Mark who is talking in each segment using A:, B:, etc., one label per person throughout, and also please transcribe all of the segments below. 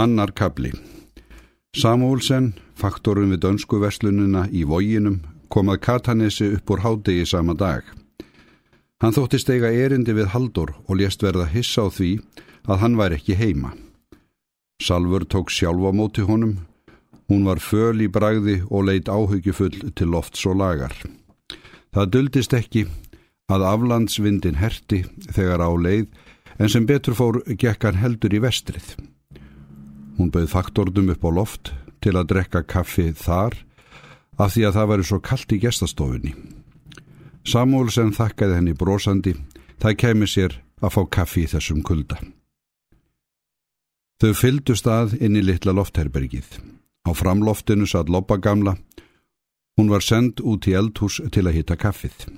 A: Annar kabli Samúlsen, faktorum við dönsku verslununa í vóginum, kom að Katanesi upp úr hádegi sama dag. Hann þótti steiga erindi við Haldur og lést verða hissa á því að hann væri ekki heima. Salfur tók sjálf á móti honum. Hún var föl í bragði og leitt áhyggjufull til lofts og lagar. Það duldist ekki að aflandsvindin herti þegar á leið en sem betur fór gekkan heldur í vestrið. Hún bauð faktordum upp á loft til að drekka kaffi þar af því að það væri svo kallt í gestastofunni. Samúlsen þakkaði henni brosandi, það kemi sér að fá kaffi í þessum kulda. Þau fylgdu stað inn í litla loftherbergið. Á framloftinu satt loppa gamla. Hún var send út í eldhús til að hitta kaffið.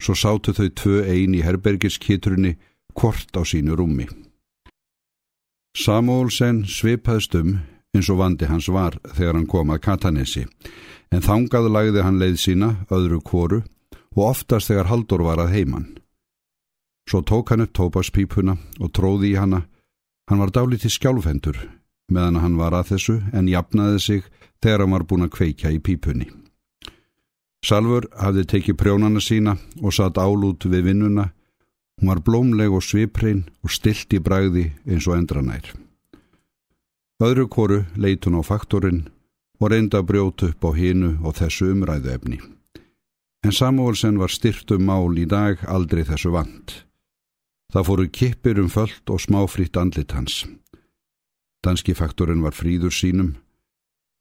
A: Svo sátu þau tvö ein í herbergiskitrunni hvort á sínu rúmi. Samúlsen svipaðst um eins og vandi hans var þegar hann kom að Katanesi, en þangað lagði hann leið sína, öðru kvoru, og oftast þegar Haldur var að heiman. Svo tók hann upp tópaspípuna og tróði í hanna. Hann var dálítið skjálfendur, meðan hann var að þessu, en jafnaði sig þegar hann var búin að kveikja í pípunni. Salfur hafði tekið prjónana sína og satt álút við vinnuna Hún var blómleg og sviprin og stilt í bræði eins og endranær. Öðru koru leit hún á faktorinn og reynda að brjóta upp á hinu og þessu umræðu efni. En Samuelsen var styrtum mál í dag aldrei þessu vant. Það fóru kippir um föllt og smáfritt andlit hans. Danski faktorinn var fríður sínum.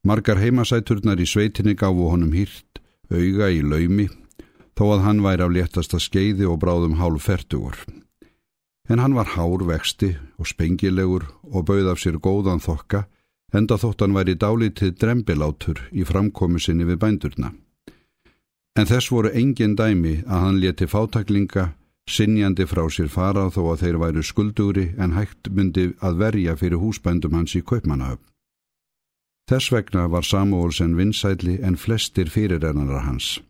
A: Margar heimasæturnar í sveitinni gafu honum hýrt, auga í laumi þó að hann væri af léttasta skeiði og bráðum hálf fertugur. En hann var hár vexti og spengilegur og bauð af sér góðan þokka, enda þótt hann væri dálítið drembilátur í framkomi sinni við bændurna. En þess voru engin dæmi að hann leti fátaklinga sinjandi frá sér fara þó að þeir væru skuldugri en hægt myndi að verja fyrir húsbændum hans í kaupmannahöfn. Þess vegna var Samuelsen vinsætli en flestir fyrirrennarar hans.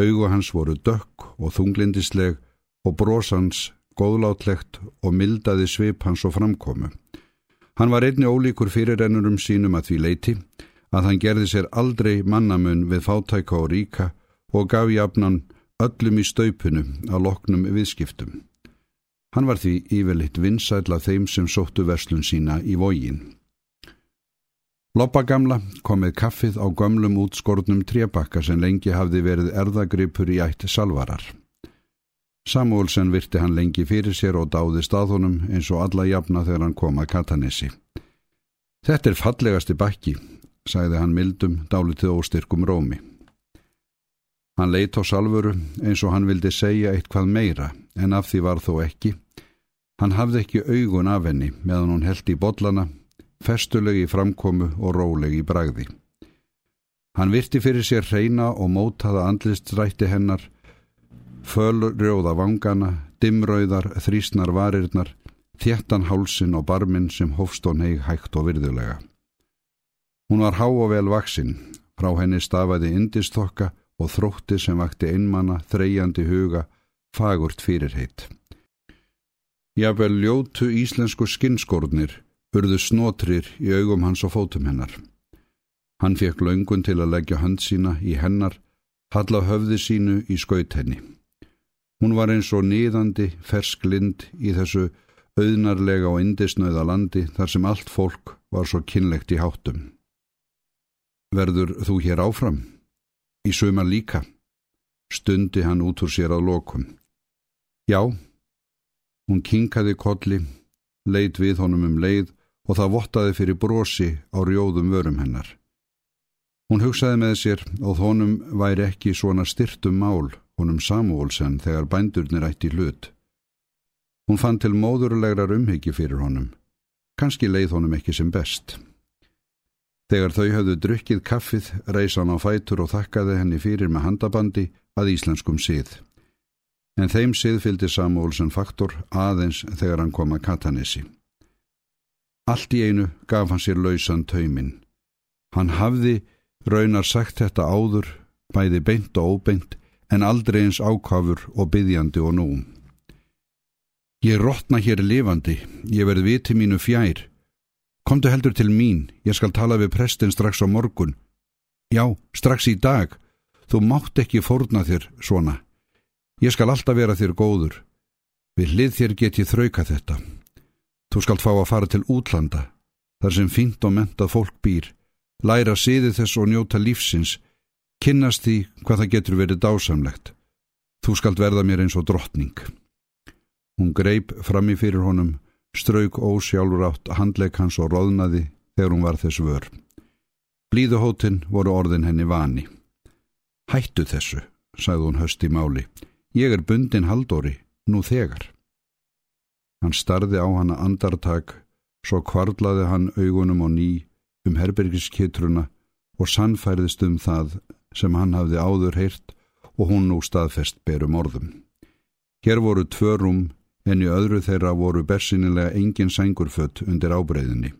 A: Augu hans voru dökk og þunglindisleg og brosans góðlátlegt og mildaði svip hans og framkomu. Hann var einni ólíkur fyrirrennurum sínum að því leiti að hann gerði sér aldrei mannamun við fátæka og ríka og gaf jafnan öllum í staupinu að loknum viðskiptum. Hann var því yfirleitt vinsætla þeim sem sóttu verslun sína í vógin. Loppa gamla kom með kaffið á gömlum útskortnum trébakka sem lengi hafði verið erðagripur í ætti salvarar. Samuelsen virti hann lengi fyrir sér og dáði staðhunum eins og alla jafna þegar hann kom að Katanessi. Þetta er fallegasti bakki, sagði hann mildum, dálitið óstyrkum rómi. Hann leitt á salvuru eins og hann vildi segja eitthvað meira, en af því var þó ekki. Hann hafði ekki augun af henni meðan hún held í botlana festuleg í framkomu og róleg í bragði. Hann virti fyrir sér reyna og mótaða andlistrætti hennar, fölrjóða vangana, dimrauðar, þrýsnar varirnar, þéttan hálsin og barminn sem hofstón heig hægt og virðulega. Hún var há og vel vaksinn, frá henni stafaði indistokka og þrótti sem vakti einmanna, þreyjandi huga, fagurt fyrirheit. Jável ljótu íslensku skinskórnir urðu snotrir í augum hans og fótum hennar. Hann fekk laungun til að leggja hönd sína í hennar, halla höfði sínu í skaut henni. Hún var eins og niðandi, fersk lind í þessu auðnarlega og indisnöða landi þar sem allt fólk var svo kynlegt í háttum. Verður þú hér áfram? Í suma líka? Stundi hann út úr sér að lokum. Já, hún kinkaði kolli, leid við honum um leið og það vottaði fyrir brosi á rjóðum vörum hennar. Hún hugsaði með sér og honum væri ekki svona styrtum mál honum Samuelsen þegar bændurnir ætti hlut. Hún fann til móðurlegrar umhyggji fyrir honum. Kanski leið honum ekki sem best. Þegar þau höfðu drukkið kaffið, reys hann á fætur og þakkaði henni fyrir með handabandi að íslenskum sið. En þeim sið fylgdi Samuelsen faktor aðeins þegar hann kom að Katanissi. Allt í einu gaf hann sér lausan tauminn. Hann hafði raunar sagt þetta áður, bæði beint og óbeint, en aldrei eins ákafur og byggjandi og nú. Ég rótna hér lifandi, ég verð viti mínu fjær Komdu heldur til mín, ég skal tala við prestin strax á morgun. Já, strax í dag. Þú mátt ekki fórna þér svona. Ég skal alltaf vera þér góður. Við hlið þér get ég þrauka þetta. Þú skalt fá að fara til útlanda, þar sem fínt og mentað fólk býr, læra siði þess og njóta lífsins, kynnast því hvað það getur verið dásamlegt. Þú skalt verða mér eins og drottning. Hún greip frammi fyrir honum, strauk ósjálfur átt handleik hans og roðnaði þegar hún var þess vör. Blíðuhótin voru orðin henni vani. Hættu þessu, sagði hún höst í máli. Ég er bundin haldóri, nú þegar. Hann starði á hana andartak, svo kvarlaði hann augunum og ný um herbergiskittruna og sannfærðist um það sem hann hafði áður heyrt og hún nú staðfest berum orðum. Hér voru tvö rúm en í öðru þeirra voru bersinilega engin sængurfött undir ábreyðinni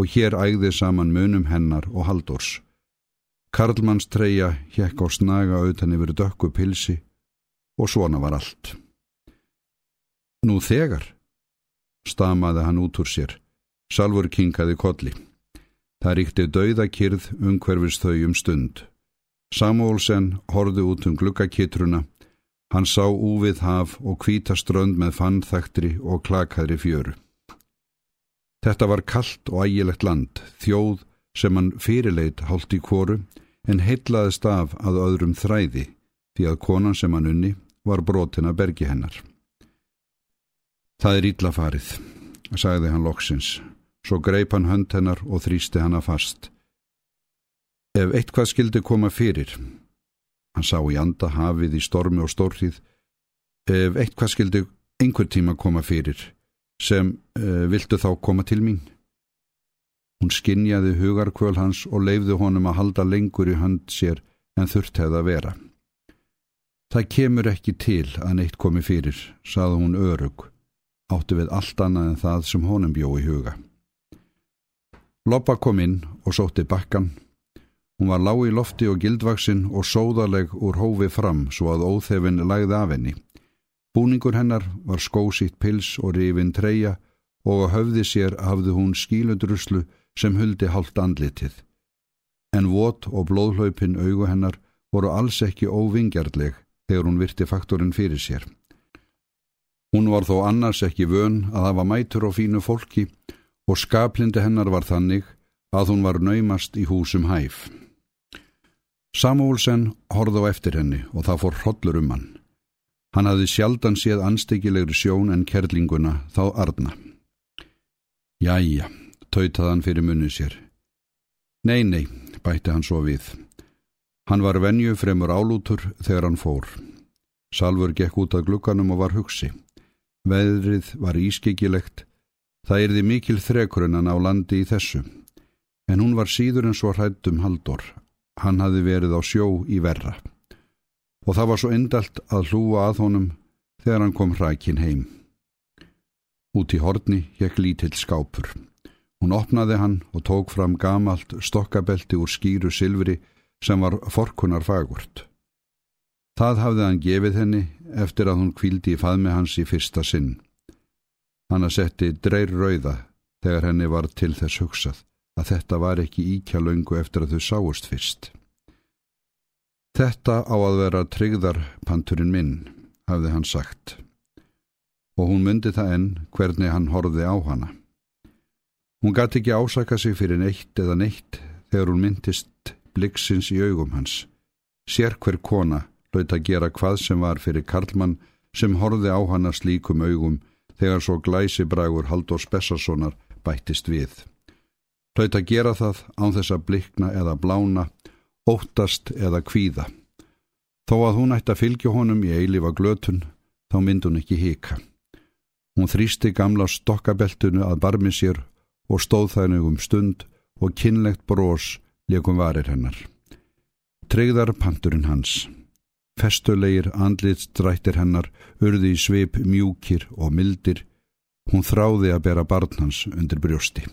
A: og hér ægði saman munum hennar og haldors. Karlmanns treyja hjekk á snaga auðan yfir dökku pilsi og svona var allt. Nú þegar, stamaði hann út úr sér, Salfur kinkaði kolli. Það ríkti dauðakirð umhverfis þau um stund. Samúlsen horði út um glukkakittruna Hann sá úvið haf og kvítaströnd með fannþæktri og klakaðri fjöru. Þetta var kallt og ægilegt land, þjóð sem hann fyrirleit hálft í kóru en heitlaðist af að öðrum þræði því að konan sem hann unni var brotin að bergi hennar. Það er ítla farið, sagði hann loksins, svo greip hann hönd hennar og þrýsti hanna fast. Ef eitthvað skildi koma fyrir, Hann sá í anda hafið í stormi og stórrið. Ef eitthvað skildi einhver tíma koma fyrir, sem uh, viltu þá koma til mín? Hún skinnjaði hugarkvöl hans og leifði honum að halda lengur í hönd sér en þurft hefða að vera. Það kemur ekki til að neitt komi fyrir, saði hún örug, áttu við allt annað en það sem honum bjó í huga. Loppa kom inn og sótti bakkan Hún var lág í lofti og gildvaksinn og sóðaleg úr hófi fram svo að óþefin lagði af henni. Búningur hennar var skósitt pils og rifin treyja og á höfði sér hafði hún skílundruslu sem huldi hálft andlitið. En vot og blóðhlaupin augu hennar voru alls ekki óvingjarleg þegar hún virti faktorinn fyrir sér. Hún var þó annars ekki vön að hafa mætur og fínu fólki og skaplindi hennar var þannig að hún var naumast í húsum hæf. Samúlsen horði á eftir henni og það fór hrodlur um hann. Hann hafði sjaldan séð anstíkilegri sjón en kerlinguna þá arna. Jæja, tautað hann fyrir munni sér. Nei, nei, bætti hann svo við. Hann var venju fremur álútur þegar hann fór. Salfur gekk út af glukkanum og var hugsi. Veðrið var ískikilegt. Það erði mikil þrekurinn á landi í þessu. En hún var síður en svo hrættum haldur hann hafi verið á sjó í verra og það var svo endalt að hlúa að honum þegar hann kom hrækin heim. Út í horni hekk lítill skápur. Hún opnaði hann og tók fram gamalt stokkabelti úr skýru silfri sem var forkunar fagurt. Það hafði hann gefið henni eftir að hún kvildi í faðmi hans í fyrsta sinn. Hann að setti dreir rauða þegar henni var til þess hugsað að þetta var ekki íkja laungu eftir að þau sáust fyrst. Þetta á að vera tryggðarpanturinn minn, hafði hann sagt, og hún myndi það enn hvernig hann horfið á hana. Hún gæti ekki ásaka sig fyrir neitt eða neitt þegar hún myndist blikksins í augum hans. Sér hver kona hlaut að gera hvað sem var fyrir Karlmann sem horfið á hana slíkum augum þegar svo glæsi bragur Haldur Spessasonar bættist við hlaut að gera það án þess að blikna eða blána, óttast eða kvíða. Þó að hún ætti að fylgja honum í eilifa glötun, þá myndi hún ekki hika. Hún þrýsti gamla stokkabeltunu að barmi sér og stóð þægnu um stund og kynlegt brós leikum varir hennar. Tryggðar panturinn hans. Festulegir andlitstrættir hennar urði í sveip mjúkir og mildir. Hún þráði að bera barn hans undir brjósti.